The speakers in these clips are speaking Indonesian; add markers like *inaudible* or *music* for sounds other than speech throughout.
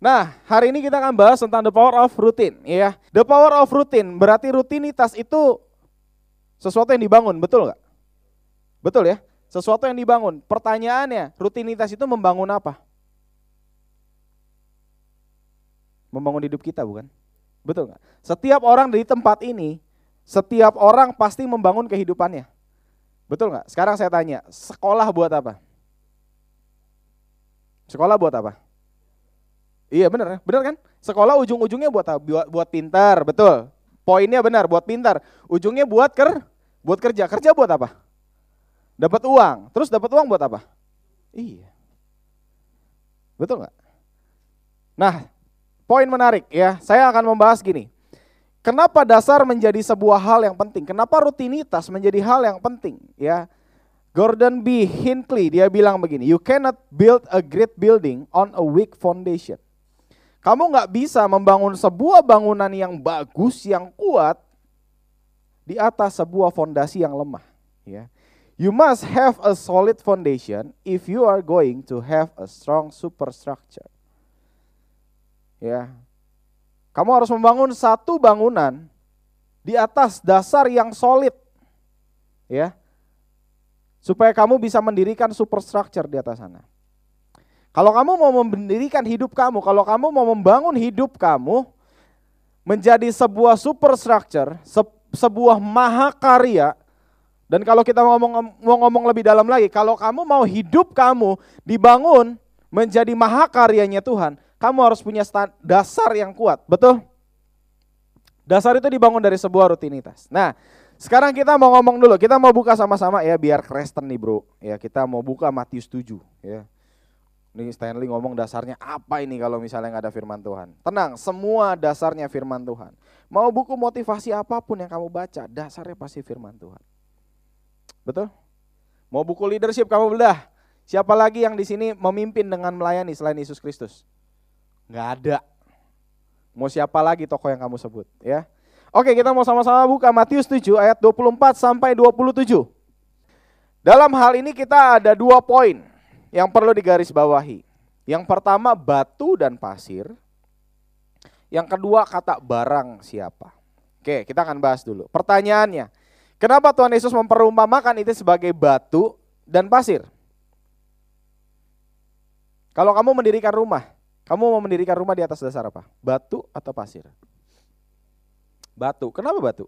Nah, hari ini kita akan bahas tentang the power of routine, ya. The power of routine berarti rutinitas itu sesuatu yang dibangun, betul nggak? Betul ya, sesuatu yang dibangun. Pertanyaannya, rutinitas itu membangun apa? Membangun hidup kita, bukan? Betul nggak? Setiap orang di tempat ini, setiap orang pasti membangun kehidupannya. Betul nggak? Sekarang saya tanya, sekolah buat apa? Sekolah buat apa? Iya benar, benar kan? Sekolah ujung-ujungnya buat? Buat, buat pintar, betul. Poinnya benar, buat pintar. Ujungnya buat ker, buat kerja. Kerja buat apa? Dapat uang. Terus dapat uang buat apa? Iya. Betul nggak? Nah, poin menarik ya. Saya akan membahas gini. Kenapa dasar menjadi sebuah hal yang penting? Kenapa rutinitas menjadi hal yang penting? Ya, Gordon B. Hinckley dia bilang begini, you cannot build a great building on a weak foundation. Kamu nggak bisa membangun sebuah bangunan yang bagus, yang kuat di atas sebuah fondasi yang lemah. Ya. You must have a solid foundation if you are going to have a strong superstructure. Ya. Kamu harus membangun satu bangunan di atas dasar yang solid. Ya. Supaya kamu bisa mendirikan superstructure di atas sana. Kalau kamu mau mendirikan hidup kamu, kalau kamu mau membangun hidup kamu menjadi sebuah superstructure, se sebuah mahakarya, dan kalau kita ngomong mau ngomong lebih dalam lagi, kalau kamu mau hidup kamu dibangun menjadi mahakaryanya Tuhan, kamu harus punya dasar yang kuat, betul? Dasar itu dibangun dari sebuah rutinitas. Nah, sekarang kita mau ngomong dulu, kita mau buka sama-sama ya biar Kristen nih bro. Ya kita mau buka Matius 7 ya. Ini Stanley ngomong dasarnya apa ini kalau misalnya nggak ada firman Tuhan. Tenang, semua dasarnya firman Tuhan. Mau buku motivasi apa pun yang kamu baca, dasarnya pasti firman Tuhan. Betul? Mau buku leadership kamu bedah. Siapa lagi yang di sini memimpin dengan melayani selain Yesus Kristus? Nggak ada. Mau siapa lagi tokoh yang kamu sebut, ya? Oke, kita mau sama-sama buka Matius 7 ayat 24 sampai 27. Dalam hal ini kita ada dua poin yang perlu digarisbawahi. Yang pertama batu dan pasir. Yang kedua kata barang siapa. Oke, kita akan bahas dulu. Pertanyaannya, kenapa Tuhan Yesus memperumpamakan itu sebagai batu dan pasir? Kalau kamu mendirikan rumah, kamu mau mendirikan rumah di atas dasar apa? Batu atau pasir? Batu. Kenapa batu?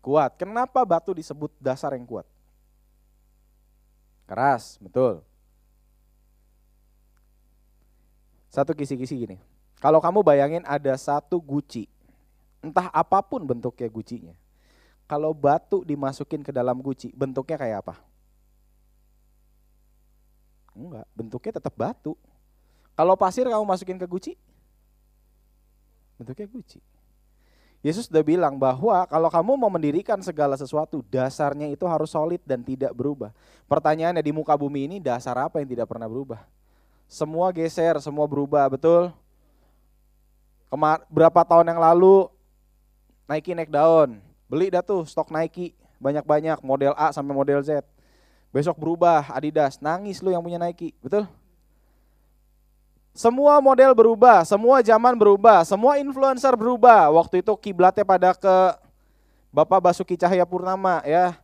Kuat. Kenapa batu disebut dasar yang kuat? Keras, betul. Satu kisi-kisi gini. Kalau kamu bayangin ada satu guci, entah apa pun bentuknya gucinya. Kalau batu dimasukin ke dalam guci, bentuknya kayak apa? Enggak, bentuknya tetap batu. Kalau pasir kamu masukin ke guci, bentuknya guci. Yesus sudah bilang bahwa kalau kamu mau mendirikan segala sesuatu, dasarnya itu harus solid dan tidak berubah. Pertanyaannya di muka bumi ini dasar apa yang tidak pernah berubah? Semua geser, semua berubah, betul? Kemar berapa tahun yang lalu Nike naik daun, beli dah tuh stok Nike banyak-banyak model A sampai model Z. Besok berubah Adidas, nangis lu yang punya Nike, betul? Semua model berubah, semua zaman berubah, semua influencer berubah. Waktu itu kiblatnya pada ke Bapak Basuki Cahaya Purnama ya.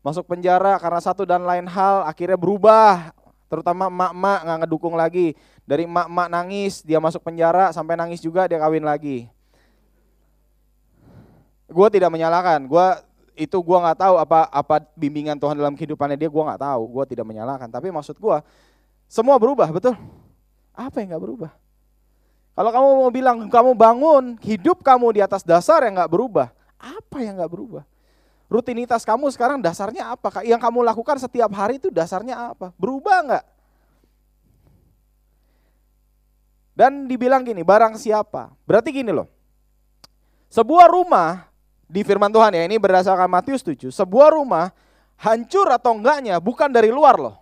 Masuk penjara karena satu dan lain hal akhirnya berubah. Terutama emak-emak nggak ngedukung lagi. Dari emak-emak nangis, dia masuk penjara sampai nangis juga dia kawin lagi. Gue tidak menyalahkan, gue itu gue nggak tahu apa apa bimbingan Tuhan dalam kehidupannya dia gue nggak tahu, gue tidak menyalahkan. Tapi maksud gue semua berubah betul. Apa yang gak berubah? Kalau kamu mau bilang kamu bangun hidup kamu di atas dasar yang gak berubah, apa yang gak berubah? Rutinitas kamu sekarang dasarnya apa? Yang kamu lakukan setiap hari itu dasarnya apa? Berubah nggak? Dan dibilang gini, barang siapa. Berarti gini loh. Sebuah rumah di firman Tuhan ya, ini berdasarkan Matius 7. Sebuah rumah hancur atau enggaknya bukan dari luar loh.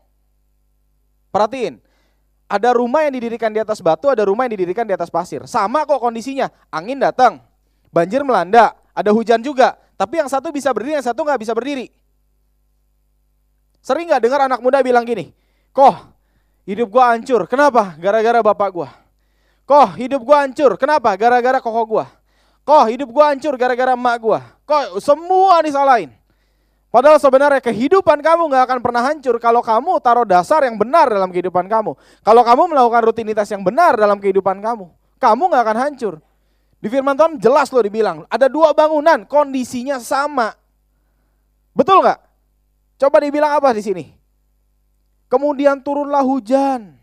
Perhatiin, ada rumah yang didirikan di atas batu, ada rumah yang didirikan di atas pasir. Sama kok kondisinya. Angin datang, banjir melanda, ada hujan juga. Tapi yang satu bisa berdiri, yang satu nggak bisa berdiri. Sering nggak dengar anak muda bilang gini, Koh, hidup gua hancur. Kenapa? Gara-gara bapak gua. Koh, hidup gua hancur. Kenapa? Gara-gara koko gua. Koh, hidup gua hancur gara-gara emak gua. Kok semua disalahin. Padahal sebenarnya kehidupan kamu nggak akan pernah hancur kalau kamu taruh dasar yang benar dalam kehidupan kamu. Kalau kamu melakukan rutinitas yang benar dalam kehidupan kamu, kamu nggak akan hancur. Di firman Tuhan jelas loh dibilang, ada dua bangunan, kondisinya sama. Betul nggak? Coba dibilang apa di sini? Kemudian turunlah hujan,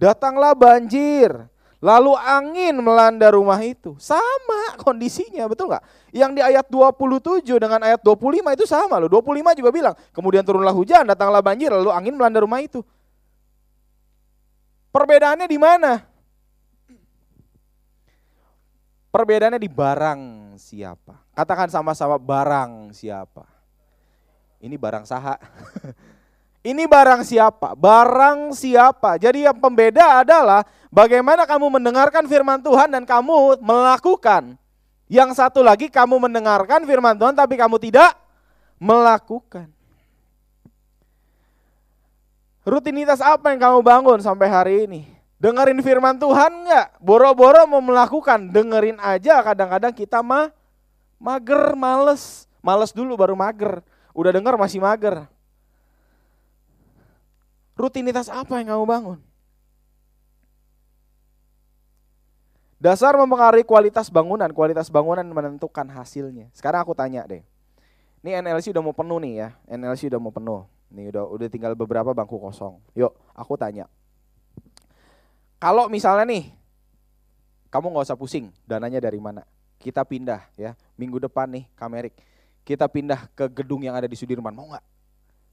datanglah banjir, lalu angin melanda rumah itu. Sama kondisinya, betul nggak? Yang di ayat 27 dengan ayat 25 itu sama loh. 25 juga bilang, kemudian turunlah hujan, datanglah banjir, lalu angin melanda rumah itu. Perbedaannya di mana? Perbedaannya di barang siapa. Katakan sama-sama barang siapa. Ini barang saha. *laughs* Ini barang siapa? Barang siapa? Jadi yang pembeda adalah bagaimana kamu mendengarkan firman Tuhan dan kamu melakukan. Yang satu lagi kamu mendengarkan firman Tuhan tapi kamu tidak melakukan. Rutinitas apa yang kamu bangun sampai hari ini? Dengerin firman Tuhan enggak? Boro-boro mau melakukan, dengerin aja kadang-kadang kita mah mager, males. Males dulu baru mager. Udah denger masih mager. Rutinitas apa yang kamu bangun? Dasar mempengaruhi kualitas bangunan, kualitas bangunan menentukan hasilnya. Sekarang aku tanya deh. Ini NLC udah mau penuh nih ya, NLC udah mau penuh. Nih udah udah tinggal beberapa bangku kosong. Yuk, aku tanya. Kalau misalnya nih, kamu nggak usah pusing, dananya dari mana? Kita pindah ya, minggu depan nih, Kamerik. Kita pindah ke gedung yang ada di Sudirman, mau nggak?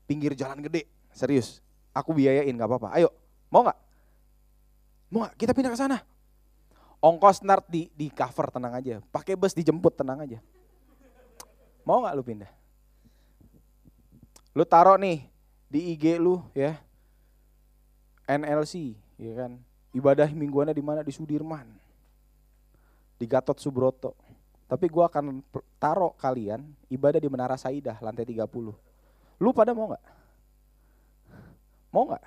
Pinggir jalan gede, serius. Aku biayain nggak apa-apa. Ayo, mau nggak? Mau nggak? Kita pindah ke sana ongkos nart di di cover tenang aja, pakai bus dijemput tenang aja. Mau nggak lu pindah? Lu taruh nih di IG lu ya, NLC, ya kan? Ibadah mingguannya di mana? Di Sudirman, di Gatot Subroto. Tapi gua akan taruh kalian ibadah di Menara Saidah lantai 30. Lu pada mau nggak? Mau nggak?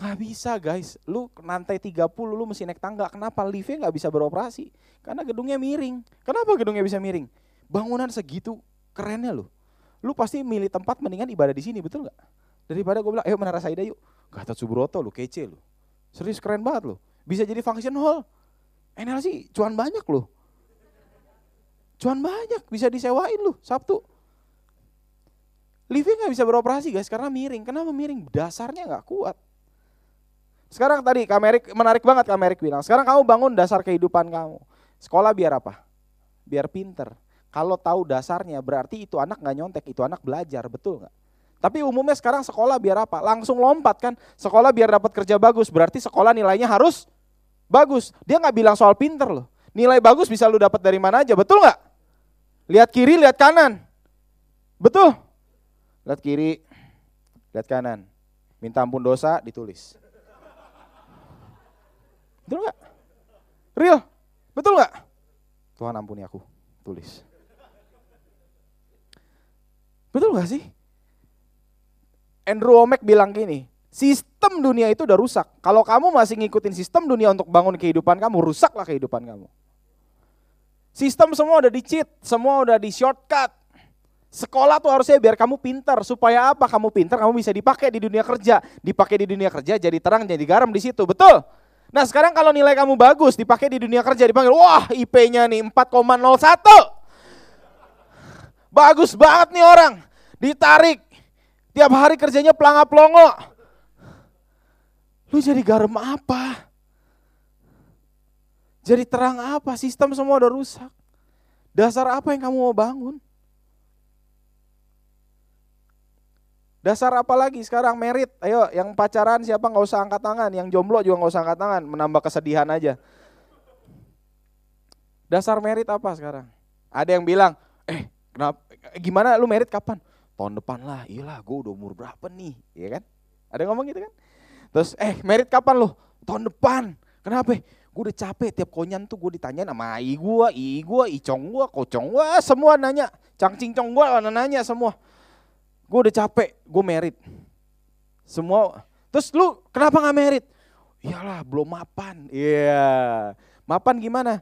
Gak bisa guys, lu lantai 30 lu mesti naik tangga. Kenapa liftnya gak bisa beroperasi? Karena gedungnya miring. Kenapa gedungnya bisa miring? Bangunan segitu kerennya lu. Lu pasti milih tempat mendingan ibadah di sini, betul gak? Daripada gue bilang, ayo Menara Saida yuk. Gatot Subroto lu, kece lu. Serius keren banget lu. Bisa jadi function hall. NLC cuan banyak lu. Cuan banyak, bisa disewain lu Sabtu. Liftnya gak bisa beroperasi guys, karena miring. Kenapa miring? Dasarnya gak kuat. Sekarang tadi Kamerik menarik banget Kamerik bilang. Sekarang kamu bangun dasar kehidupan kamu. Sekolah biar apa? Biar pinter. Kalau tahu dasarnya berarti itu anak nggak nyontek, itu anak belajar, betul nggak? Tapi umumnya sekarang sekolah biar apa? Langsung lompat kan? Sekolah biar dapat kerja bagus, berarti sekolah nilainya harus bagus. Dia nggak bilang soal pinter loh. Nilai bagus bisa lu dapat dari mana aja, betul nggak? Lihat kiri, lihat kanan. Betul? Lihat kiri, lihat kanan. Minta ampun dosa, ditulis. Betul nggak? Real? Betul nggak? Tuhan ampuni aku, tulis. Betul nggak sih? Andrew Womack bilang gini, sistem dunia itu udah rusak. Kalau kamu masih ngikutin sistem dunia untuk bangun kehidupan kamu, rusaklah kehidupan kamu. Sistem semua udah di cheat, semua udah di shortcut. Sekolah tuh harusnya biar kamu pintar. Supaya apa? Kamu pintar, kamu bisa dipakai di dunia kerja. Dipakai di dunia kerja, jadi terang, jadi garam di situ. Betul? Nah sekarang kalau nilai kamu bagus, dipakai di dunia kerja, dipanggil, wah IP-nya nih 4,01. Bagus banget nih orang. Ditarik. Tiap hari kerjanya pelangga-pelongo. Lu jadi garam apa? Jadi terang apa? Sistem semua udah rusak. Dasar apa yang kamu mau bangun? Dasar apa lagi sekarang merit? Ayo, yang pacaran siapa nggak usah angkat tangan, yang jomblo juga nggak usah angkat tangan, menambah kesedihan aja. Dasar merit apa sekarang? Ada yang bilang, eh kenapa, gimana lu merit kapan? Tahun depan lah, iyalah gue udah umur berapa nih, ya kan? Ada yang ngomong gitu kan? Terus, eh merit kapan lu? Tahun depan. Kenapa? Gue udah capek tiap konyan tuh gue ditanyain sama i gue, i gue, icong gue, kocong gue, semua nanya. Cangcingcong gue nanya semua gue udah capek, gue merit. Semua, terus lu kenapa gak merit? Iyalah belum mapan. Iya, yeah. mapan gimana?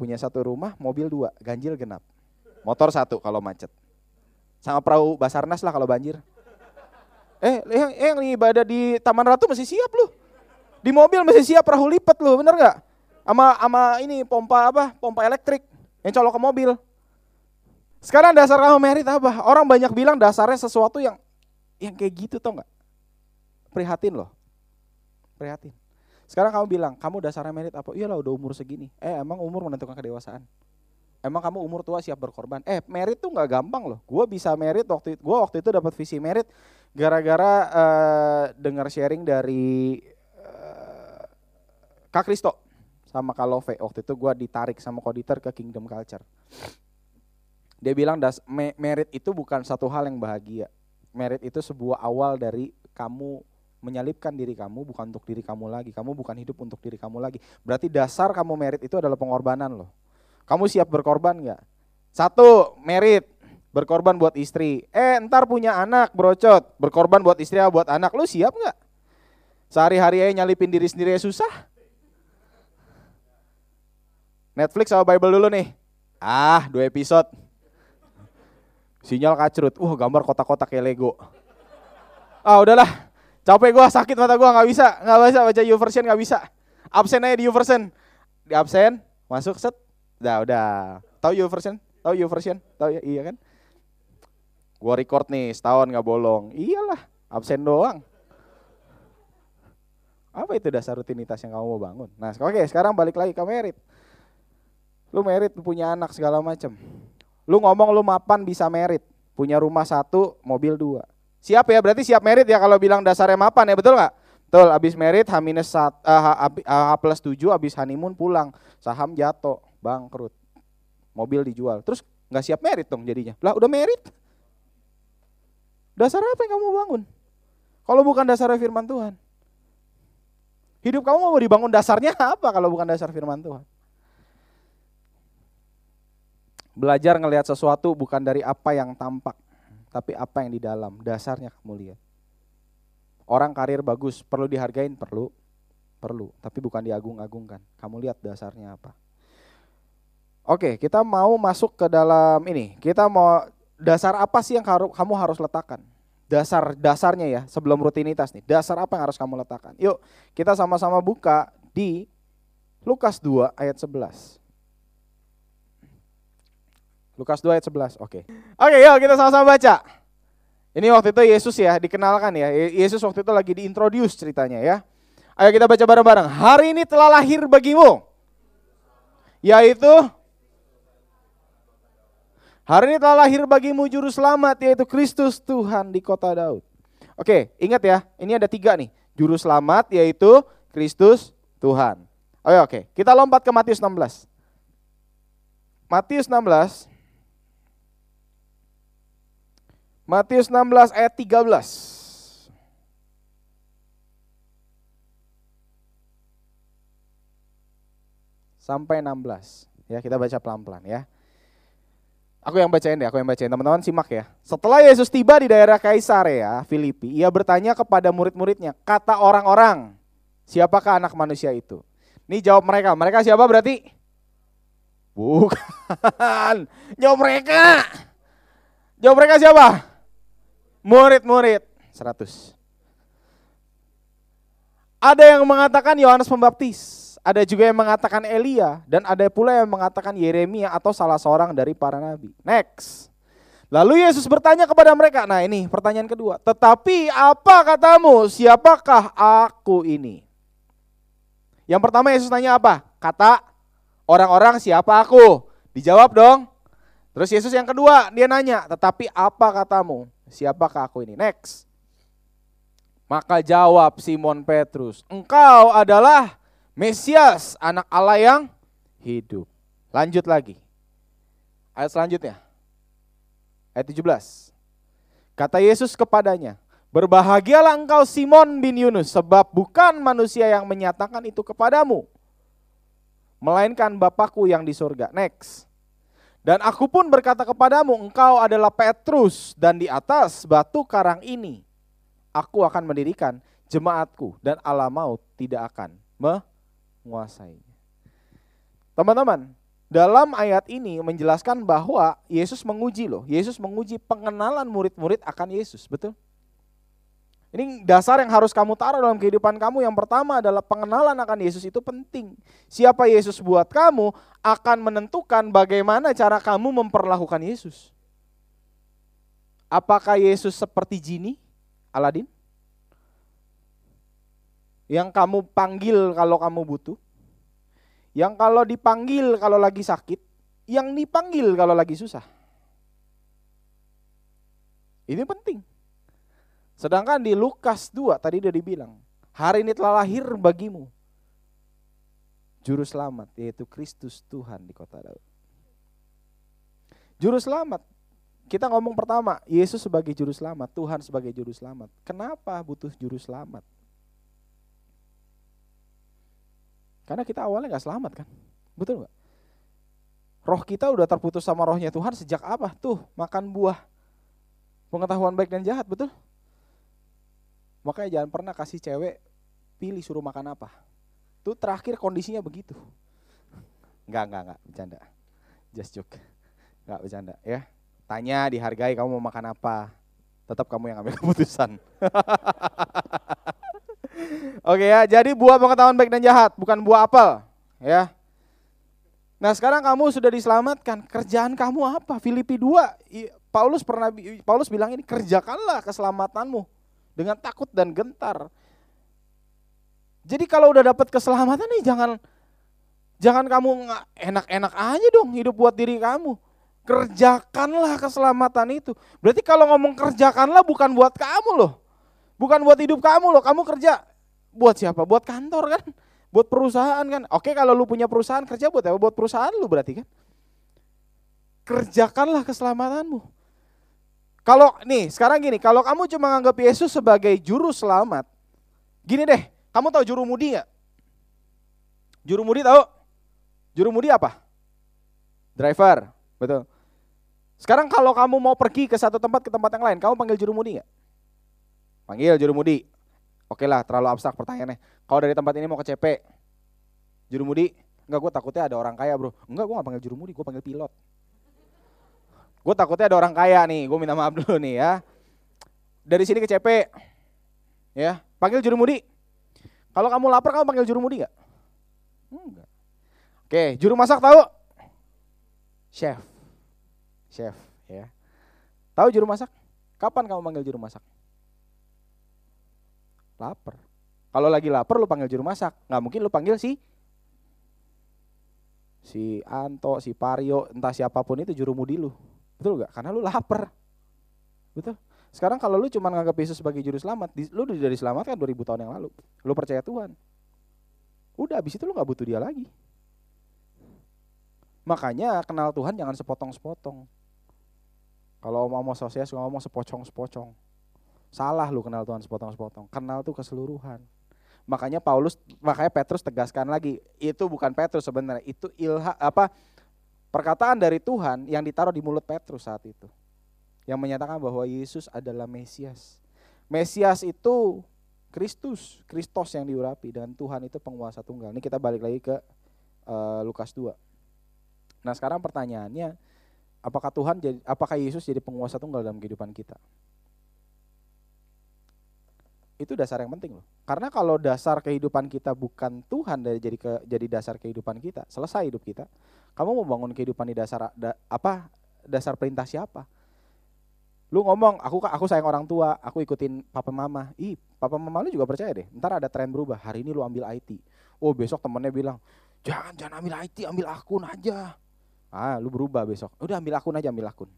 Punya satu rumah, mobil dua, ganjil genap. Motor satu kalau macet. Sama perahu Basarnas lah kalau banjir. Eh, yang, yang ibadah di Taman Ratu masih siap lu. Di mobil masih siap perahu lipat lu, bener gak? Ama ama ini pompa apa? Pompa elektrik yang colok ke mobil. Sekarang dasar kamu merit apa? Orang banyak bilang dasarnya sesuatu yang yang kayak gitu tau nggak? Prihatin loh. Prihatin. Sekarang kamu bilang, kamu dasarnya merit apa? Iyalah udah umur segini. Eh emang umur menentukan kedewasaan. Emang kamu umur tua siap berkorban? Eh merit tuh nggak gampang loh. Gue bisa merit waktu itu, gue waktu itu dapat visi merit gara-gara uh, dengar sharing dari uh, Kak Kristo sama Kak Love. Waktu itu gue ditarik sama Koditer ke Kingdom Culture. Dia bilang das, merit itu bukan satu hal yang bahagia. Merit itu sebuah awal dari kamu menyalipkan diri kamu bukan untuk diri kamu lagi. Kamu bukan hidup untuk diri kamu lagi. Berarti dasar kamu merit itu adalah pengorbanan loh. Kamu siap berkorban nggak? Satu, merit berkorban buat istri. Eh, ntar punya anak brocot, berkorban buat istri buat anak. Lu siap nggak? Sehari-hari aja nyalipin diri sendiri ya susah. Netflix sama Bible dulu nih. Ah, dua episode. Sinyal kacrut. Wah, gambar kotak-kotak kayak Lego. Ah, udahlah. Capek gua, sakit mata gua, nggak bisa, nggak bisa baca YouVersion, nggak bisa. Absen aja di YouVersion. Di absen, masuk set. Udah, udah. Tahu YouVersion? Tahu YouVersion? Tahu ya? Iya kan? Gua record nih, setahun nggak bolong. Iyalah, absen doang. Apa itu dasar rutinitas yang kamu mau bangun? Nah, oke, sekarang balik lagi ke merit. Lu merit, punya anak segala macam. Lu ngomong lu mapan bisa merit, punya rumah satu, mobil dua. Siap ya, berarti siap merit ya kalau bilang dasarnya mapan ya, betul nggak? Betul, abis merit H minus uh, H, plus tujuh, abis honeymoon pulang, saham jatuh, bangkrut, mobil dijual. Terus nggak siap merit dong jadinya. Lah udah merit. Dasar apa yang kamu bangun? Kalau bukan dasar firman Tuhan. Hidup kamu mau dibangun dasarnya *laughs* apa kalau bukan dasar firman Tuhan? Belajar ngelihat sesuatu bukan dari apa yang tampak, tapi apa yang di dalam. Dasarnya kamu lihat. Orang karir bagus, perlu dihargain, perlu. Perlu, tapi bukan diagung-agungkan. Kamu lihat dasarnya apa. Oke, kita mau masuk ke dalam ini. Kita mau dasar apa sih yang kamu harus letakkan? Dasar dasarnya ya, sebelum rutinitas nih. Dasar apa yang harus kamu letakkan? Yuk, kita sama-sama buka di Lukas 2 ayat 11. Lukas 2 ayat 11. Oke. Okay. Oke, okay, yuk kita sama-sama baca. Ini waktu itu Yesus ya, dikenalkan ya. Yesus waktu itu lagi diintroduce ceritanya ya. Ayo kita baca bareng-bareng. Hari ini telah lahir bagimu. Yaitu Hari ini telah lahir bagimu juru selamat yaitu Kristus Tuhan di kota Daud. Oke, ingat ya, ini ada tiga nih. Juru selamat yaitu Kristus Tuhan. Oke, oke. Kita lompat ke Matius 16. Matius 16 Matius 16 ayat 13. Sampai 16. Ya, kita baca pelan-pelan ya. Aku yang bacain deh, aku yang bacain. Teman-teman simak ya. Setelah Yesus tiba di daerah Kaisarea, Filipi, ia bertanya kepada murid-muridnya, kata orang-orang, siapakah anak manusia itu? Ini jawab mereka. Mereka siapa berarti? Bukan. *laughs* Jawab mereka. Jawab mereka siapa? Murid-murid 100. Ada yang mengatakan Yohanes Pembaptis, ada juga yang mengatakan Elia, dan ada pula yang mengatakan Yeremia atau salah seorang dari para nabi. Next. Lalu Yesus bertanya kepada mereka, nah ini pertanyaan kedua. Tetapi apa katamu, siapakah aku ini? Yang pertama Yesus tanya apa? Kata orang-orang siapa aku? Dijawab dong. Terus Yesus yang kedua dia nanya, tetapi apa katamu? Siapakah aku ini? Next. Maka jawab Simon Petrus, engkau adalah Mesias, anak Allah yang hidup. Lanjut lagi. Ayat selanjutnya. Ayat 17. Kata Yesus kepadanya, Berbahagialah engkau Simon bin Yunus, sebab bukan manusia yang menyatakan itu kepadamu, melainkan Bapakku yang di surga. Next. Dan aku pun berkata kepadamu, engkau adalah Petrus, dan di atas batu karang ini, aku akan mendirikan jemaatku, dan Allah maut tidak akan menguasainya. Teman-teman, dalam ayat ini menjelaskan bahwa Yesus menguji loh. Yesus menguji pengenalan murid-murid akan Yesus, betul? Ini dasar yang harus kamu taruh dalam kehidupan kamu. Yang pertama adalah pengenalan akan Yesus itu penting. Siapa Yesus buat kamu akan menentukan bagaimana cara kamu memperlakukan Yesus. Apakah Yesus seperti jini, Aladin? Yang kamu panggil kalau kamu butuh. Yang kalau dipanggil kalau lagi sakit. Yang dipanggil kalau lagi susah. Ini penting. Sedangkan di Lukas 2 tadi udah dibilang, hari ini telah lahir bagimu juru selamat yaitu Kristus Tuhan di kota Daud. Juru selamat. Kita ngomong pertama, Yesus sebagai juru selamat, Tuhan sebagai juru selamat. Kenapa butuh juru selamat? Karena kita awalnya nggak selamat kan? Betul nggak? Roh kita udah terputus sama rohnya Tuhan sejak apa? Tuh, makan buah pengetahuan baik dan jahat, betul? Makanya jangan pernah kasih cewek pilih suruh makan apa. Tuh terakhir kondisinya begitu. Enggak, enggak, enggak, bercanda. Just joke. Enggak bercanda ya. Tanya, dihargai kamu mau makan apa. Tetap kamu yang ambil *laughs* keputusan. *laughs* Oke ya, jadi buah pengetahuan baik dan jahat, bukan buah apel, ya. Nah, sekarang kamu sudah diselamatkan. Kerjaan kamu apa? Filipi 2, Paulus pernah Paulus bilang ini kerjakanlah keselamatanmu dengan takut dan gentar. Jadi kalau udah dapat keselamatan nih jangan jangan kamu enak-enak aja dong hidup buat diri kamu. Kerjakanlah keselamatan itu. Berarti kalau ngomong kerjakanlah bukan buat kamu loh. Bukan buat hidup kamu loh. Kamu kerja buat siapa? Buat kantor kan? Buat perusahaan kan? Oke kalau lu punya perusahaan kerja buat apa? Buat perusahaan lu berarti kan? Kerjakanlah keselamatanmu. Kalau nih, sekarang gini, kalau kamu cuma nganggap Yesus sebagai juru selamat, gini deh, kamu tahu juru mudi nggak? Juru mudi tahu? Juru mudi apa? Driver, betul. Sekarang kalau kamu mau pergi ke satu tempat ke tempat yang lain, kamu panggil juru mudi nggak? Panggil juru mudi. Oke lah, terlalu abstrak pertanyaannya. Kalau dari tempat ini mau ke CP, juru mudi, enggak gue takutnya ada orang kaya bro. Enggak, gue gak panggil juru mudi, gue panggil pilot. Gue takutnya ada orang kaya nih, gue minta maaf dulu nih ya. Dari sini ke CP, ya panggil juru mudi. Kalau kamu lapar, kamu panggil juru mudi gak? Enggak. Oke, juru masak tahu? Chef, chef, ya. Tahu juru masak? Kapan kamu panggil juru masak? Lapar. Kalau lagi lapar, lu panggil juru masak. Nggak mungkin lu panggil si si Anto, si Pario, entah siapa pun itu juru mudi lu. Betul gak? Karena lu lapar. Betul. Sekarang kalau lu cuma nganggap Yesus sebagai juru selamat, lu udah diselamatkan 2000 tahun yang lalu. Lu percaya Tuhan. Udah habis itu lu gak butuh dia lagi. Makanya kenal Tuhan jangan sepotong-sepotong. Kalau mau sosial ngomong sepocong-sepocong. Salah lu kenal Tuhan sepotong-sepotong. Kenal tuh keseluruhan. Makanya Paulus, makanya Petrus tegaskan lagi, itu bukan Petrus sebenarnya, itu ilha apa Perkataan dari Tuhan yang ditaruh di mulut Petrus saat itu. Yang menyatakan bahwa Yesus adalah Mesias. Mesias itu Kristus, Kristos yang diurapi dan Tuhan itu penguasa tunggal. Ini kita balik lagi ke uh, Lukas 2. Nah, sekarang pertanyaannya, apakah Tuhan jadi apakah Yesus jadi penguasa tunggal dalam kehidupan kita? Itu dasar yang penting loh. Karena kalau dasar kehidupan kita bukan Tuhan dari jadi ke, jadi dasar kehidupan kita, selesai hidup kita. Kamu mau bangun kehidupan di dasar da, apa? Dasar perintah siapa? Lu ngomong, aku aku sayang orang tua, aku ikutin papa mama. Ih, papa mama lu juga percaya deh. Ntar ada tren berubah. Hari ini lu ambil IT. Oh, besok temennya bilang, "Jangan, jangan ambil IT, ambil akun aja." Ah, lu berubah besok. Udah ambil akun aja, ambil akun.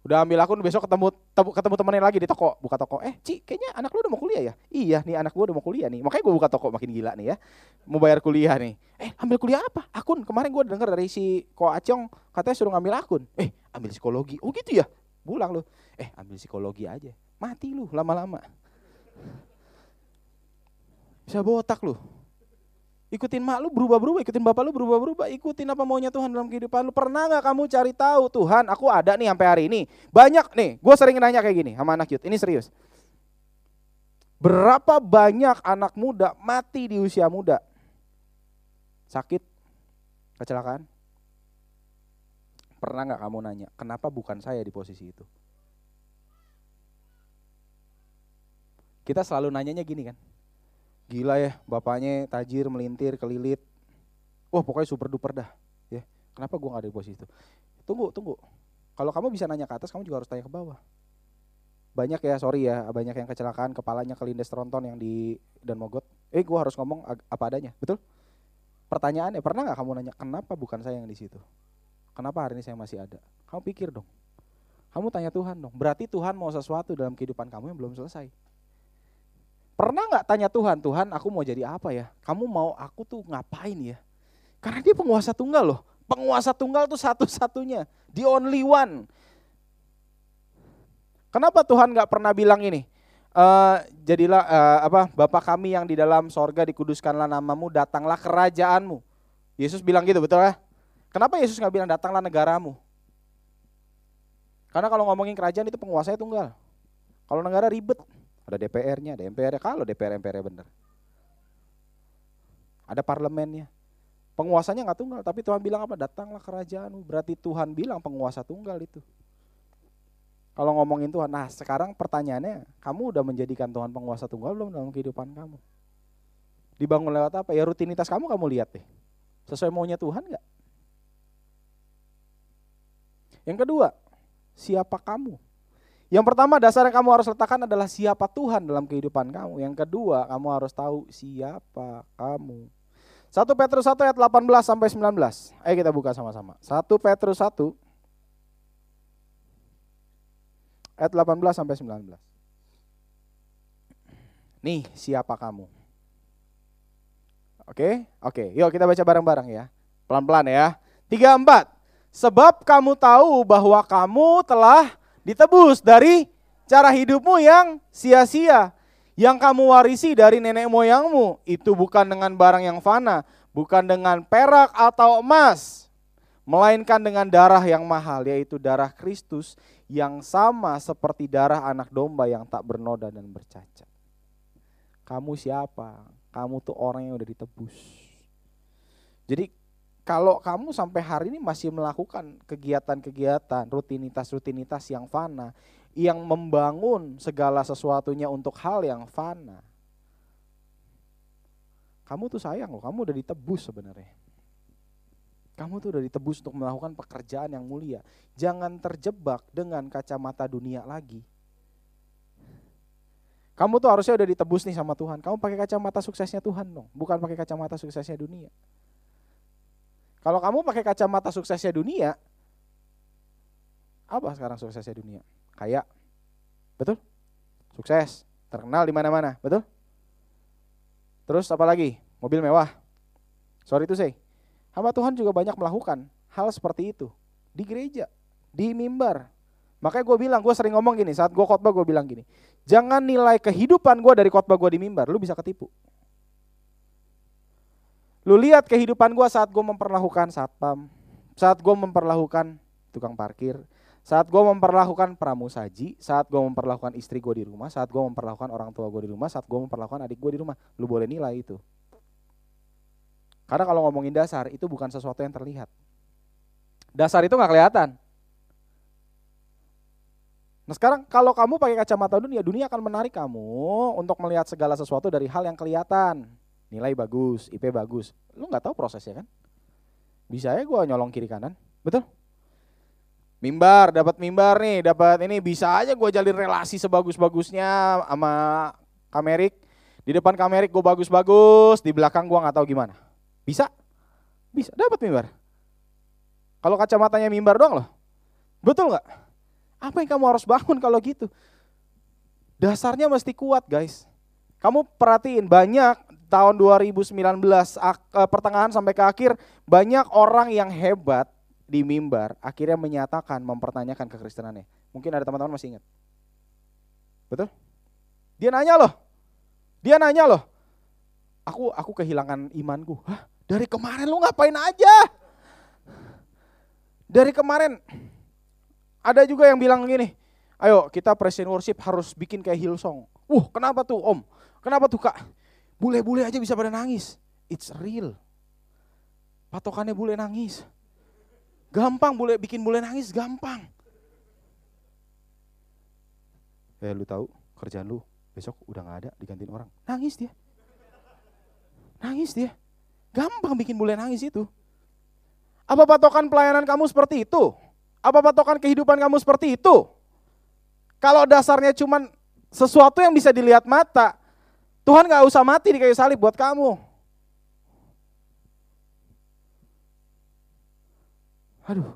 Udah ambil akun besok ketemu ketemu temennya lagi di toko, buka toko. Eh, Ci, kayaknya anak lu udah mau kuliah ya? Iya, nih anak gua udah mau kuliah nih. Makanya gua buka toko makin gila nih ya. Mau bayar kuliah nih. Eh, ambil kuliah apa? Akun. Kemarin gua denger dari si Ko Acong katanya suruh ngambil akun. Eh, ambil psikologi. Oh gitu ya? Pulang lu. Eh, ambil psikologi aja. Mati lu lama-lama. Bisa botak lu. Ikutin mak lu berubah-berubah, ikutin bapak lu berubah-berubah, ikutin apa maunya Tuhan dalam kehidupan lu. Pernah nggak kamu cari tahu Tuhan, aku ada nih sampai hari ini. Banyak nih, gue sering nanya kayak gini sama anak youth, ini serius. Berapa banyak anak muda mati di usia muda? Sakit, kecelakaan. Pernah nggak kamu nanya, kenapa bukan saya di posisi itu? Kita selalu nanyanya gini kan, Gila ya, bapaknya tajir, melintir, kelilit. Wah pokoknya super duper dah. Ya, kenapa gue gak ada di posisi itu? Tunggu, tunggu. Kalau kamu bisa nanya ke atas, kamu juga harus tanya ke bawah. Banyak ya, sorry ya, banyak yang kecelakaan, kepalanya kelindes tronton yang di dan mogot. Eh, gue harus ngomong apa adanya, betul? Pertanyaannya, pernah nggak kamu nanya kenapa bukan saya yang di situ? Kenapa hari ini saya masih ada? Kamu pikir dong. Kamu tanya Tuhan dong. Berarti Tuhan mau sesuatu dalam kehidupan kamu yang belum selesai. Pernah nggak tanya Tuhan, Tuhan aku mau jadi apa ya? Kamu mau aku tuh ngapain ya? Karena dia penguasa tunggal loh. Penguasa tunggal tuh satu-satunya. The only one. Kenapa Tuhan nggak pernah bilang ini? Uh, jadilah uh, apa Bapak kami yang di dalam sorga dikuduskanlah namamu, datanglah kerajaanmu. Yesus bilang gitu betul ya? Kenapa Yesus nggak bilang datanglah negaramu? Karena kalau ngomongin kerajaan itu penguasanya tunggal. Kalau negara ribet, ada DPR-nya, ada MPR-nya. Kalau DPR MPR-nya benar. Ada parlemennya. Penguasanya nggak tunggal, tapi Tuhan bilang apa? Datanglah kerajaanmu. Berarti Tuhan bilang penguasa tunggal itu. Kalau ngomongin Tuhan, nah sekarang pertanyaannya, kamu udah menjadikan Tuhan penguasa tunggal belum dalam kehidupan kamu? Dibangun lewat apa? Ya rutinitas kamu kamu lihat deh. Sesuai maunya Tuhan nggak? Yang kedua, siapa kamu? Yang pertama dasar yang kamu harus letakkan adalah siapa Tuhan dalam kehidupan kamu. Yang kedua, kamu harus tahu siapa kamu. 1 Petrus 1 ayat 18 sampai 19. Ayo kita buka sama-sama. 1 Petrus 1 ayat 18 sampai 19. Nih, siapa kamu? Oke, oke. Yuk kita baca bareng-bareng ya. Pelan-pelan ya. 3 4. Sebab kamu tahu bahwa kamu telah ditebus dari cara hidupmu yang sia-sia. Yang kamu warisi dari nenek moyangmu itu bukan dengan barang yang fana, bukan dengan perak atau emas, melainkan dengan darah yang mahal, yaitu darah Kristus yang sama seperti darah anak domba yang tak bernoda dan bercacat. Kamu siapa? Kamu tuh orang yang udah ditebus. Jadi kalau kamu sampai hari ini masih melakukan kegiatan-kegiatan, rutinitas-rutinitas yang fana, yang membangun segala sesuatunya untuk hal yang fana, kamu tuh sayang loh, kamu udah ditebus sebenarnya. Kamu tuh udah ditebus untuk melakukan pekerjaan yang mulia. Jangan terjebak dengan kacamata dunia lagi. Kamu tuh harusnya udah ditebus nih sama Tuhan. Kamu pakai kacamata suksesnya Tuhan dong, bukan pakai kacamata suksesnya dunia. Kalau kamu pakai kacamata suksesnya dunia, apa sekarang suksesnya dunia? Kaya, betul? Sukses, terkenal di mana-mana, betul? Terus apa lagi? Mobil mewah. Sorry itu sih. Hamba Tuhan juga banyak melakukan hal seperti itu di gereja, di mimbar. Makanya gue bilang, gue sering ngomong gini, saat gue khotbah gue bilang gini, jangan nilai kehidupan gue dari khotbah gue di mimbar, lu bisa ketipu. Lu lihat kehidupan gue saat gue memperlakukan satpam, saat gue memperlakukan tukang parkir, saat gue memperlakukan pramusaji, saat gue memperlakukan istri gue di rumah, saat gue memperlakukan orang tua gue di rumah, saat gue memperlakukan adik gue di rumah, lu boleh nilai itu. Karena kalau ngomongin dasar itu bukan sesuatu yang terlihat. Dasar itu nggak kelihatan. Nah sekarang kalau kamu pakai kacamata dunia, dunia akan menarik kamu untuk melihat segala sesuatu dari hal yang kelihatan nilai bagus, IP bagus. Lu nggak tahu prosesnya kan? Bisa ya gue nyolong kiri kanan, betul? Mimbar, dapat mimbar nih, dapat ini bisa aja gue jalin relasi sebagus-bagusnya sama Kamerik. Di depan Kamerik gue bagus-bagus, di belakang gue nggak tahu gimana. Bisa? Bisa, dapat mimbar. Kalau kacamatanya mimbar doang loh. Betul nggak? Apa yang kamu harus bangun kalau gitu? Dasarnya mesti kuat guys. Kamu perhatiin banyak tahun 2019 eh, pertengahan sampai ke akhir banyak orang yang hebat di mimbar akhirnya menyatakan mempertanyakan kekristenannya. Mungkin ada teman-teman masih ingat. Betul? Dia nanya loh. Dia nanya loh. Aku aku kehilangan imanku. Hah? Dari kemarin lu ngapain aja? Dari kemarin ada juga yang bilang gini, ayo kita present worship harus bikin kayak Hillsong. Wuh kenapa tuh om? Kenapa tuh kak? Bule-bule aja bisa pada nangis. It's real. Patokannya bule nangis. Gampang bule bikin bule nangis, gampang. Eh lu tahu kerjaan lu besok udah gak ada digantiin orang. Nangis dia. Nangis dia. Gampang bikin bule nangis itu. Apa patokan pelayanan kamu seperti itu? Apa patokan kehidupan kamu seperti itu? Kalau dasarnya cuma sesuatu yang bisa dilihat mata, Tuhan gak usah mati di kayu salib buat kamu. Aduh,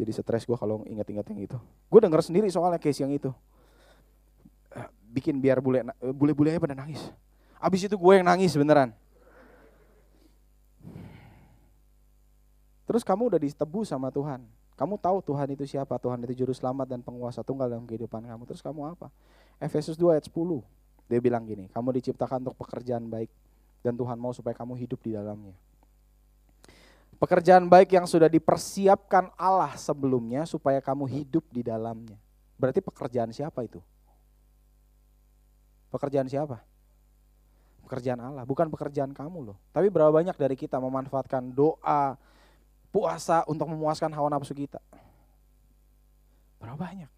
jadi stres gue kalau ingat-ingat yang itu. Gue denger sendiri soalnya case yang itu. Eh, bikin biar bule bule-bule aja pada nangis. Abis itu gue yang nangis beneran. Terus kamu udah ditebus sama Tuhan. Kamu tahu Tuhan itu siapa? Tuhan itu juru selamat dan penguasa tunggal dalam kehidupan kamu. Terus kamu apa? Efesus 2 ayat 10. Dia bilang gini, kamu diciptakan untuk pekerjaan baik dan Tuhan mau supaya kamu hidup di dalamnya. Pekerjaan baik yang sudah dipersiapkan Allah sebelumnya supaya kamu hidup di dalamnya. Berarti pekerjaan siapa itu? Pekerjaan siapa? Pekerjaan Allah, bukan pekerjaan kamu loh. Tapi berapa banyak dari kita memanfaatkan doa, puasa untuk memuaskan hawa nafsu kita. Berapa banyak?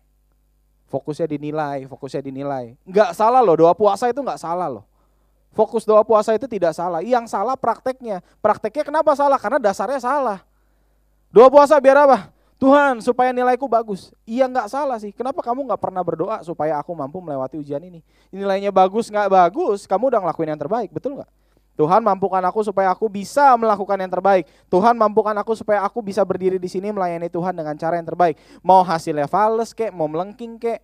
Fokusnya dinilai, fokusnya dinilai. Enggak salah loh, doa puasa itu enggak salah loh. Fokus doa puasa itu tidak salah. Yang salah prakteknya. Prakteknya kenapa salah? Karena dasarnya salah. Doa puasa biar apa? Tuhan supaya nilaiku bagus. Iya nggak salah sih. Kenapa kamu nggak pernah berdoa supaya aku mampu melewati ujian ini? Nilainya bagus nggak bagus, kamu udah ngelakuin yang terbaik, betul nggak? Tuhan mampukan aku supaya aku bisa melakukan yang terbaik. Tuhan mampukan aku supaya aku bisa berdiri di sini melayani Tuhan dengan cara yang terbaik. Mau hasilnya fals kek, mau melengking kek.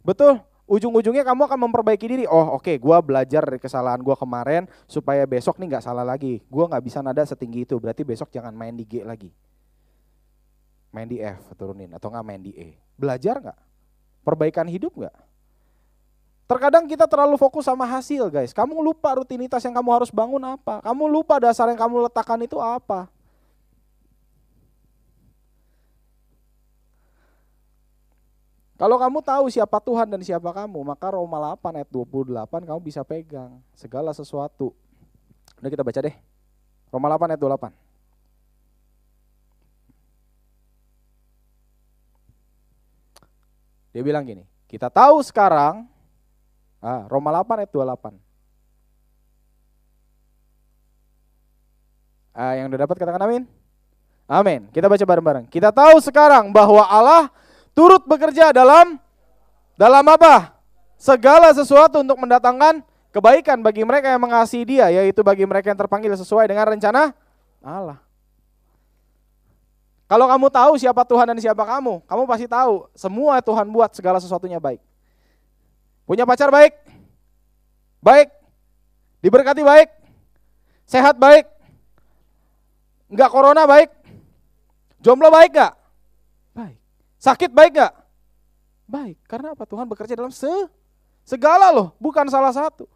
Betul? Ujung-ujungnya kamu akan memperbaiki diri. Oh oke, okay, gue belajar dari kesalahan gue kemarin supaya besok nih nggak salah lagi. Gue nggak bisa nada setinggi itu. Berarti besok jangan main di G lagi. Main di F turunin atau nggak main di E. Belajar nggak? Perbaikan hidup nggak? Terkadang kita terlalu fokus sama hasil guys. Kamu lupa rutinitas yang kamu harus bangun apa. Kamu lupa dasar yang kamu letakkan itu apa. Kalau kamu tahu siapa Tuhan dan siapa kamu, maka Roma 8 ayat 28 kamu bisa pegang segala sesuatu. Udah kita baca deh. Roma 8 ayat 28. Dia bilang gini, kita tahu sekarang Ah, Roma 8 ayat 28. Ah, yang udah dapat katakan amin. Amin. Kita baca bareng-bareng. Kita tahu sekarang bahwa Allah turut bekerja dalam dalam apa? Segala sesuatu untuk mendatangkan kebaikan bagi mereka yang mengasihi Dia, yaitu bagi mereka yang terpanggil sesuai dengan rencana Allah. Kalau kamu tahu siapa Tuhan dan siapa kamu, kamu pasti tahu semua Tuhan buat segala sesuatunya baik. Punya pacar baik? Baik. Diberkati baik? Sehat baik? Enggak corona baik? Jomblo baik gak? Baik. Sakit baik gak? Baik. Karena apa? Tuhan bekerja dalam se segala loh, bukan salah satu.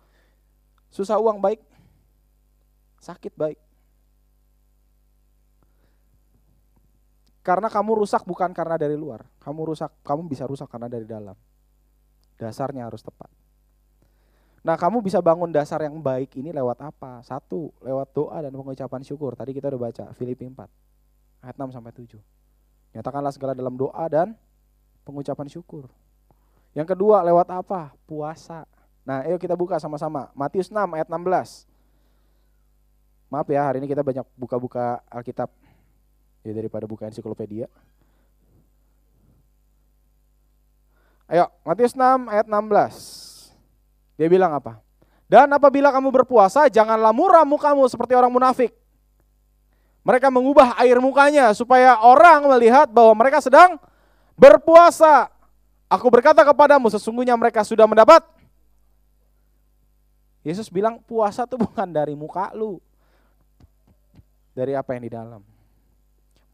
Susah uang baik, sakit baik. Karena kamu rusak bukan karena dari luar. Kamu rusak, kamu bisa rusak karena dari dalam. Dasarnya harus tepat. Nah kamu bisa bangun dasar yang baik ini lewat apa? Satu, lewat doa dan pengucapan syukur. Tadi kita udah baca Filipi 4 ayat 6 sampai 7. Nyatakanlah segala dalam doa dan pengucapan syukur. Yang kedua lewat apa? Puasa. Nah ayo kita buka sama-sama. Matius 6 ayat 16. Maaf ya hari ini kita banyak buka-buka Alkitab. Ya daripada buka ensiklopedia. Ayo, Matius 6 ayat 16. Dia bilang apa? Dan apabila kamu berpuasa, janganlah muram mukamu seperti orang munafik. Mereka mengubah air mukanya supaya orang melihat bahwa mereka sedang berpuasa. Aku berkata kepadamu sesungguhnya mereka sudah mendapat. Yesus bilang puasa itu bukan dari muka lu. Dari apa yang di dalam.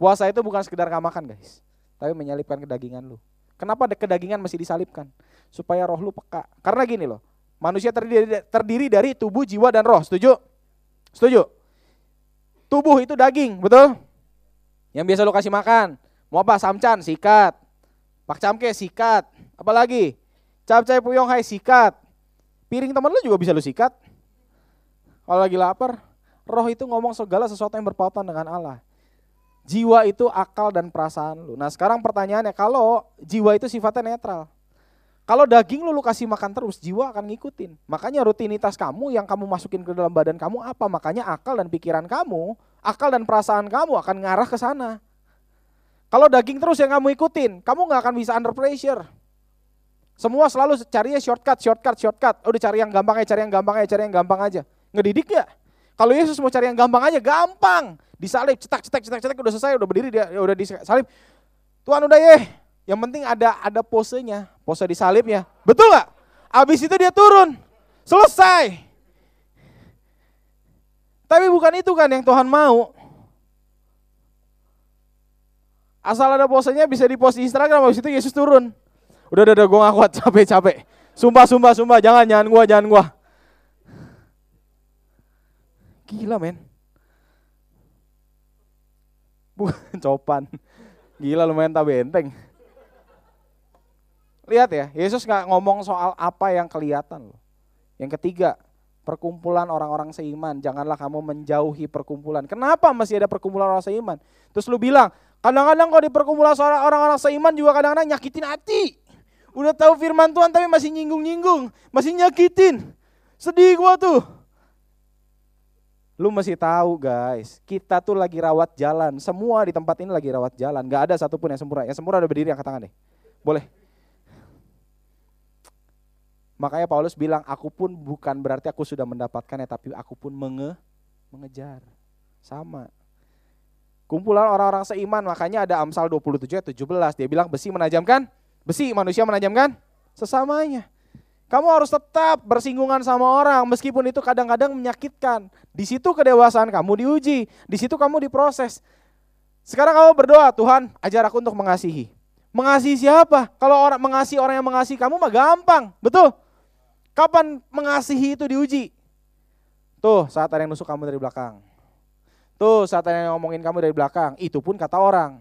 Puasa itu bukan sekedar gak makan guys. Tapi menyalipkan kedagingan lu. Kenapa kedagingan masih disalipkan? Supaya roh lu peka. Karena gini loh. Manusia terdiri, terdiri dari tubuh, jiwa, dan roh. Setuju? Setuju? Tubuh itu daging, betul? Yang biasa lu kasih makan. Mau apa? Samcan, sikat. Pak camke, sikat. Apalagi? Capcay puyong hai, sikat. Piring teman lu juga bisa lu sikat. Kalau lagi lapar, roh itu ngomong segala sesuatu yang berpautan dengan Allah. Jiwa itu akal dan perasaan lu. Nah sekarang pertanyaannya, kalau jiwa itu sifatnya netral. Kalau daging lu, lu kasih makan terus, jiwa akan ngikutin. Makanya rutinitas kamu yang kamu masukin ke dalam badan kamu apa? Makanya akal dan pikiran kamu, akal dan perasaan kamu akan ngarah ke sana. Kalau daging terus yang kamu ikutin, kamu nggak akan bisa under pressure. Semua selalu carinya shortcut, shortcut, shortcut. Udah cari yang gampang aja, cari yang gampang aja, cari yang gampang aja. Ngedidik ya? Kalau Yesus mau cari yang gampang aja, gampang. Disalib, cetak, cetak, cetak, cetak, udah selesai, udah berdiri, dia udah disalib. Tuhan udah ya, yang penting ada ada posenya, pose disalibnya. Betul nggak? Abis itu dia turun, selesai. Tapi bukan itu kan yang Tuhan mau. Asal ada posenya bisa di post di Instagram, habis itu Yesus turun. Udah, udah, udah, gue gak kuat, capek, capek. Sumpah, sumpah, sumpah, jangan, jangan gua, jangan gua. Gila men. Bukan *laughs* copan. Gila lumayan tak benteng. Lihat ya, Yesus nggak ngomong soal apa yang kelihatan loh. Yang ketiga, perkumpulan orang-orang seiman. Janganlah kamu menjauhi perkumpulan. Kenapa masih ada perkumpulan orang seiman? Terus lu bilang, kadang-kadang kalau di perkumpulan orang-orang seiman juga kadang-kadang nyakitin hati. Udah tahu firman Tuhan tapi masih nyinggung-nyinggung, masih nyakitin. Sedih gua tuh. Lu mesti tahu guys, kita tuh lagi rawat jalan. Semua di tempat ini lagi rawat jalan. Gak ada satupun yang sempurna. Yang sempurna ada berdiri angkat tangan deh. Boleh. Makanya Paulus bilang, aku pun bukan berarti aku sudah mendapatkannya, tapi aku pun menge, mengejar. Sama. Kumpulan orang-orang seiman, makanya ada Amsal 27 17. Dia bilang besi menajamkan, besi manusia menajamkan sesamanya. Kamu harus tetap bersinggungan sama orang meskipun itu kadang-kadang menyakitkan. Di situ kedewasaan kamu diuji, di situ kamu diproses. Sekarang kamu berdoa, Tuhan ajar aku untuk mengasihi. Mengasihi siapa? Kalau orang mengasihi orang yang mengasihi kamu mah gampang, betul? Kapan mengasihi itu diuji? Tuh saat ada yang nusuk kamu dari belakang. Tuh saat ada yang ngomongin kamu dari belakang, itu pun kata orang.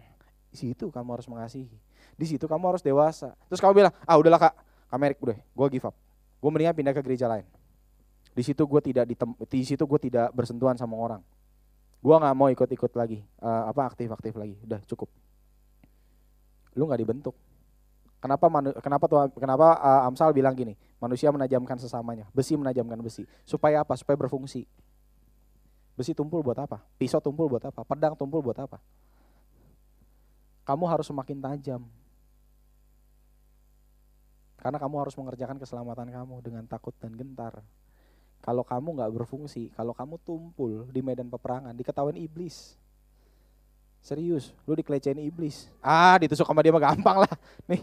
Di situ kamu harus mengasihi. Di situ kamu harus dewasa. Terus kamu bilang, ah udahlah kak, Amerik udah, gue give up. Gue mendingan pindah ke gereja lain. Di situ gue tidak di, situ gue tidak bersentuhan sama orang. Gue nggak mau ikut-ikut lagi, uh, apa aktif-aktif lagi. Udah cukup. Lu nggak dibentuk. Kenapa manu, kenapa tuh kenapa uh, Amsal bilang gini, manusia menajamkan sesamanya, besi menajamkan besi. Supaya apa? Supaya berfungsi. Besi tumpul buat apa? Pisau tumpul buat apa? Pedang tumpul buat apa? Kamu harus semakin tajam, karena kamu harus mengerjakan keselamatan kamu dengan takut dan gentar. Kalau kamu nggak berfungsi, kalau kamu tumpul di medan peperangan, diketahuin iblis. Serius, lu dikelecehin iblis. Ah, ditusuk sama dia mah gampang lah. Nih.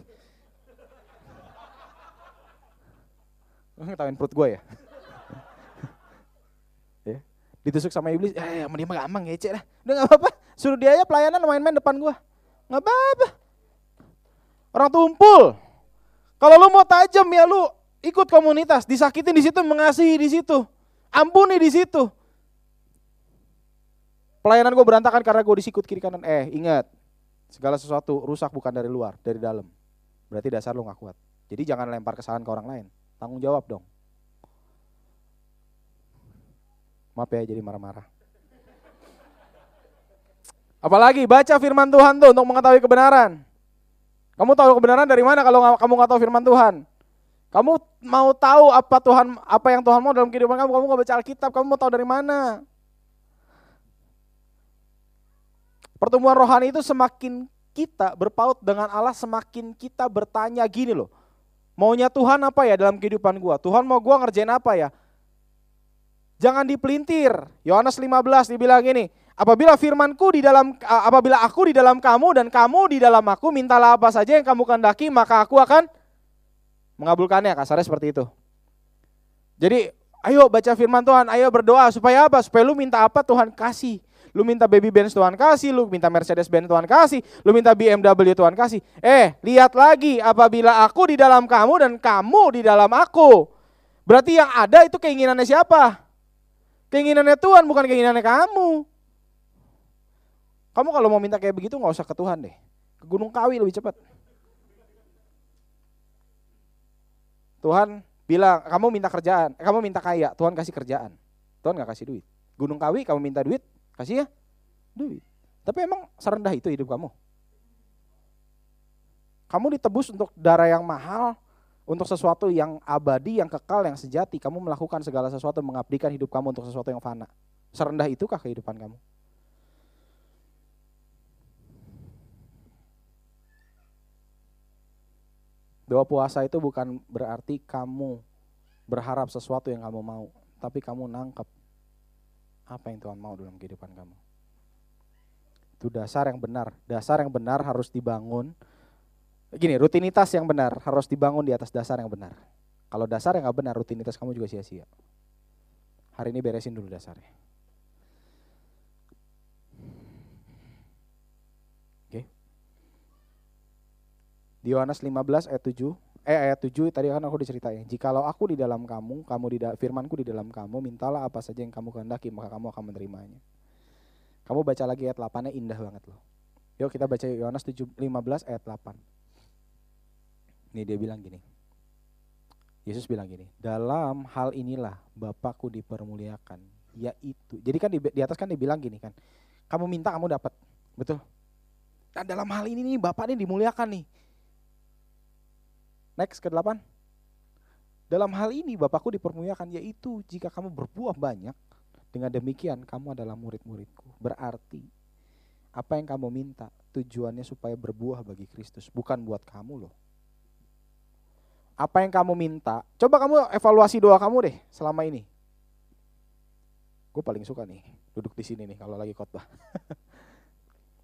Ngetawain perut gue ya. *laughs* ya. Ditusuk sama iblis, eh sama dia mah gampang ngece lah. Udah gak apa-apa, suruh dia aja pelayanan main-main depan gue. Gak apa-apa. Orang tumpul, kalau lu mau tajam ya lu ikut komunitas, disakitin di situ, mengasihi di situ, ampuni di situ. Pelayanan gue berantakan karena gue disikut kiri kanan. Eh ingat, segala sesuatu rusak bukan dari luar, dari dalam. Berarti dasar lu gak kuat. Jadi jangan lempar kesalahan ke orang lain. Tanggung jawab dong. Maaf ya jadi marah-marah. Apalagi baca firman Tuhan tuh untuk mengetahui kebenaran. Kamu tahu kebenaran dari mana kalau kamu nggak tahu firman Tuhan? Kamu mau tahu apa Tuhan apa yang Tuhan mau dalam kehidupan kamu? Kamu nggak baca Alkitab, kamu mau tahu dari mana? Pertemuan rohani itu semakin kita berpaut dengan Allah, semakin kita bertanya gini loh. Maunya Tuhan apa ya dalam kehidupan gua? Tuhan mau gua ngerjain apa ya? Jangan dipelintir. Yohanes 15 dibilang gini, Apabila firmanku di dalam apabila aku di dalam kamu dan kamu di dalam aku, mintalah apa saja yang kamu kehendaki, maka aku akan mengabulkannya. Kasarnya seperti itu. Jadi, ayo baca firman Tuhan, ayo berdoa supaya apa? Supaya lu minta apa Tuhan kasih. Lu minta baby Benz Tuhan kasih, lu minta Mercedes Benz Tuhan kasih, lu minta BMW Tuhan kasih. Eh, lihat lagi apabila aku di dalam kamu dan kamu di dalam aku. Berarti yang ada itu keinginannya siapa? Keinginannya Tuhan bukan keinginannya kamu. Kamu kalau mau minta kayak begitu nggak usah ke Tuhan deh. Ke Gunung Kawi lebih cepat. Tuhan bilang, kamu minta kerjaan, eh, kamu minta kaya, Tuhan kasih kerjaan. Tuhan nggak kasih duit. Gunung Kawi kamu minta duit, kasih ya duit. Tapi emang serendah itu hidup kamu? Kamu ditebus untuk darah yang mahal, untuk sesuatu yang abadi, yang kekal, yang sejati. Kamu melakukan segala sesuatu, mengabdikan hidup kamu untuk sesuatu yang fana. Serendah itukah kehidupan kamu? Doa puasa itu bukan berarti kamu berharap sesuatu yang kamu mau, tapi kamu nangkep apa yang Tuhan mau dalam kehidupan kamu. Itu dasar yang benar. Dasar yang benar harus dibangun. Gini, rutinitas yang benar harus dibangun di atas dasar yang benar. Kalau dasar yang gak benar, rutinitas kamu juga sia-sia. Hari ini beresin dulu dasarnya. Di Yohanes 15 ayat 7, eh ayat 7 tadi kan aku diceritain. Jikalau aku di dalam kamu, kamu di firmanku di dalam kamu, mintalah apa saja yang kamu kehendaki, maka kamu akan menerimanya. Kamu baca lagi ayat 8-nya indah banget loh. Yuk kita baca Yohanes 15 ayat 8. Ini dia bilang gini. Yesus bilang gini, dalam hal inilah Bapakku dipermuliakan, yaitu. Jadi kan di, di atas kan dia bilang gini kan, kamu minta kamu dapat, betul? Dan dalam hal ini nih Bapak ini dimuliakan nih. Next ke delapan. Dalam hal ini Bapakku dipermuliakan yaitu jika kamu berbuah banyak, dengan demikian kamu adalah murid-muridku. Berarti apa yang kamu minta tujuannya supaya berbuah bagi Kristus, bukan buat kamu loh. Apa yang kamu minta, coba kamu evaluasi doa kamu deh selama ini. Gue paling suka nih duduk di sini nih kalau lagi khotbah. *laughs*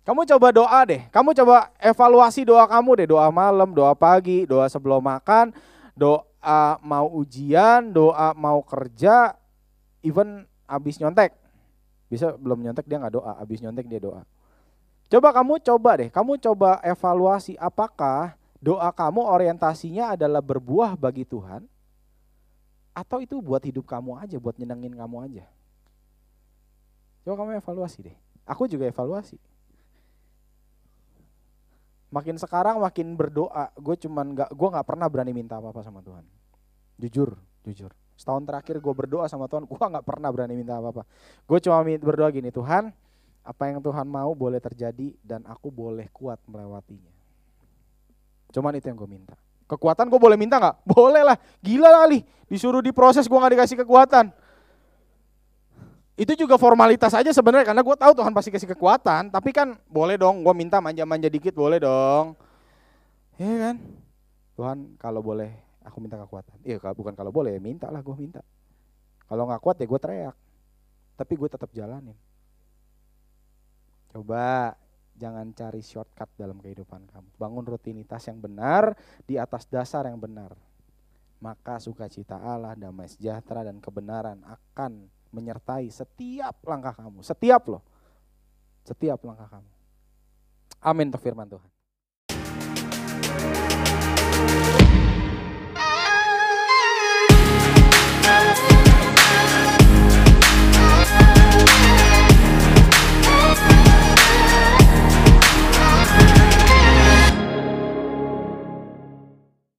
Kamu coba doa deh, kamu coba evaluasi doa kamu deh, doa malam, doa pagi, doa sebelum makan, doa mau ujian, doa mau kerja, even abis nyontek. Bisa belum nyontek dia nggak doa, abis nyontek dia doa. Coba kamu coba deh, kamu coba evaluasi apakah doa kamu orientasinya adalah berbuah bagi Tuhan atau itu buat hidup kamu aja, buat nyenengin kamu aja. Coba kamu evaluasi deh. Aku juga evaluasi makin sekarang makin berdoa. Gue cuman nggak gue nggak pernah berani minta apa apa sama Tuhan. Jujur jujur. Setahun terakhir gue berdoa sama Tuhan gue nggak pernah berani minta apa apa gue cuma berdoa gini Tuhan apa yang Tuhan mau boleh terjadi dan aku boleh kuat melewatinya. Cuman itu yang gue minta. Kekuatan gue boleh minta nggak? Boleh lah. Gila kali. Disuruh diproses gue nggak dikasih kekuatan itu juga formalitas aja sebenarnya karena gue tahu Tuhan pasti kasih kekuatan. Tapi kan boleh dong gue minta manja-manja dikit boleh dong. Iya kan? Tuhan kalau boleh aku minta kekuatan. Iya bukan kalau boleh minta lah gue minta. Kalau nggak kuat ya gue teriak. Tapi gue tetap jalanin. Coba jangan cari shortcut dalam kehidupan kamu. Bangun rutinitas yang benar di atas dasar yang benar. Maka sukacita Allah damai sejahtera dan kebenaran akan menyertai setiap langkah kamu, setiap loh. Setiap langkah kamu. Amin untuk firman Tuhan.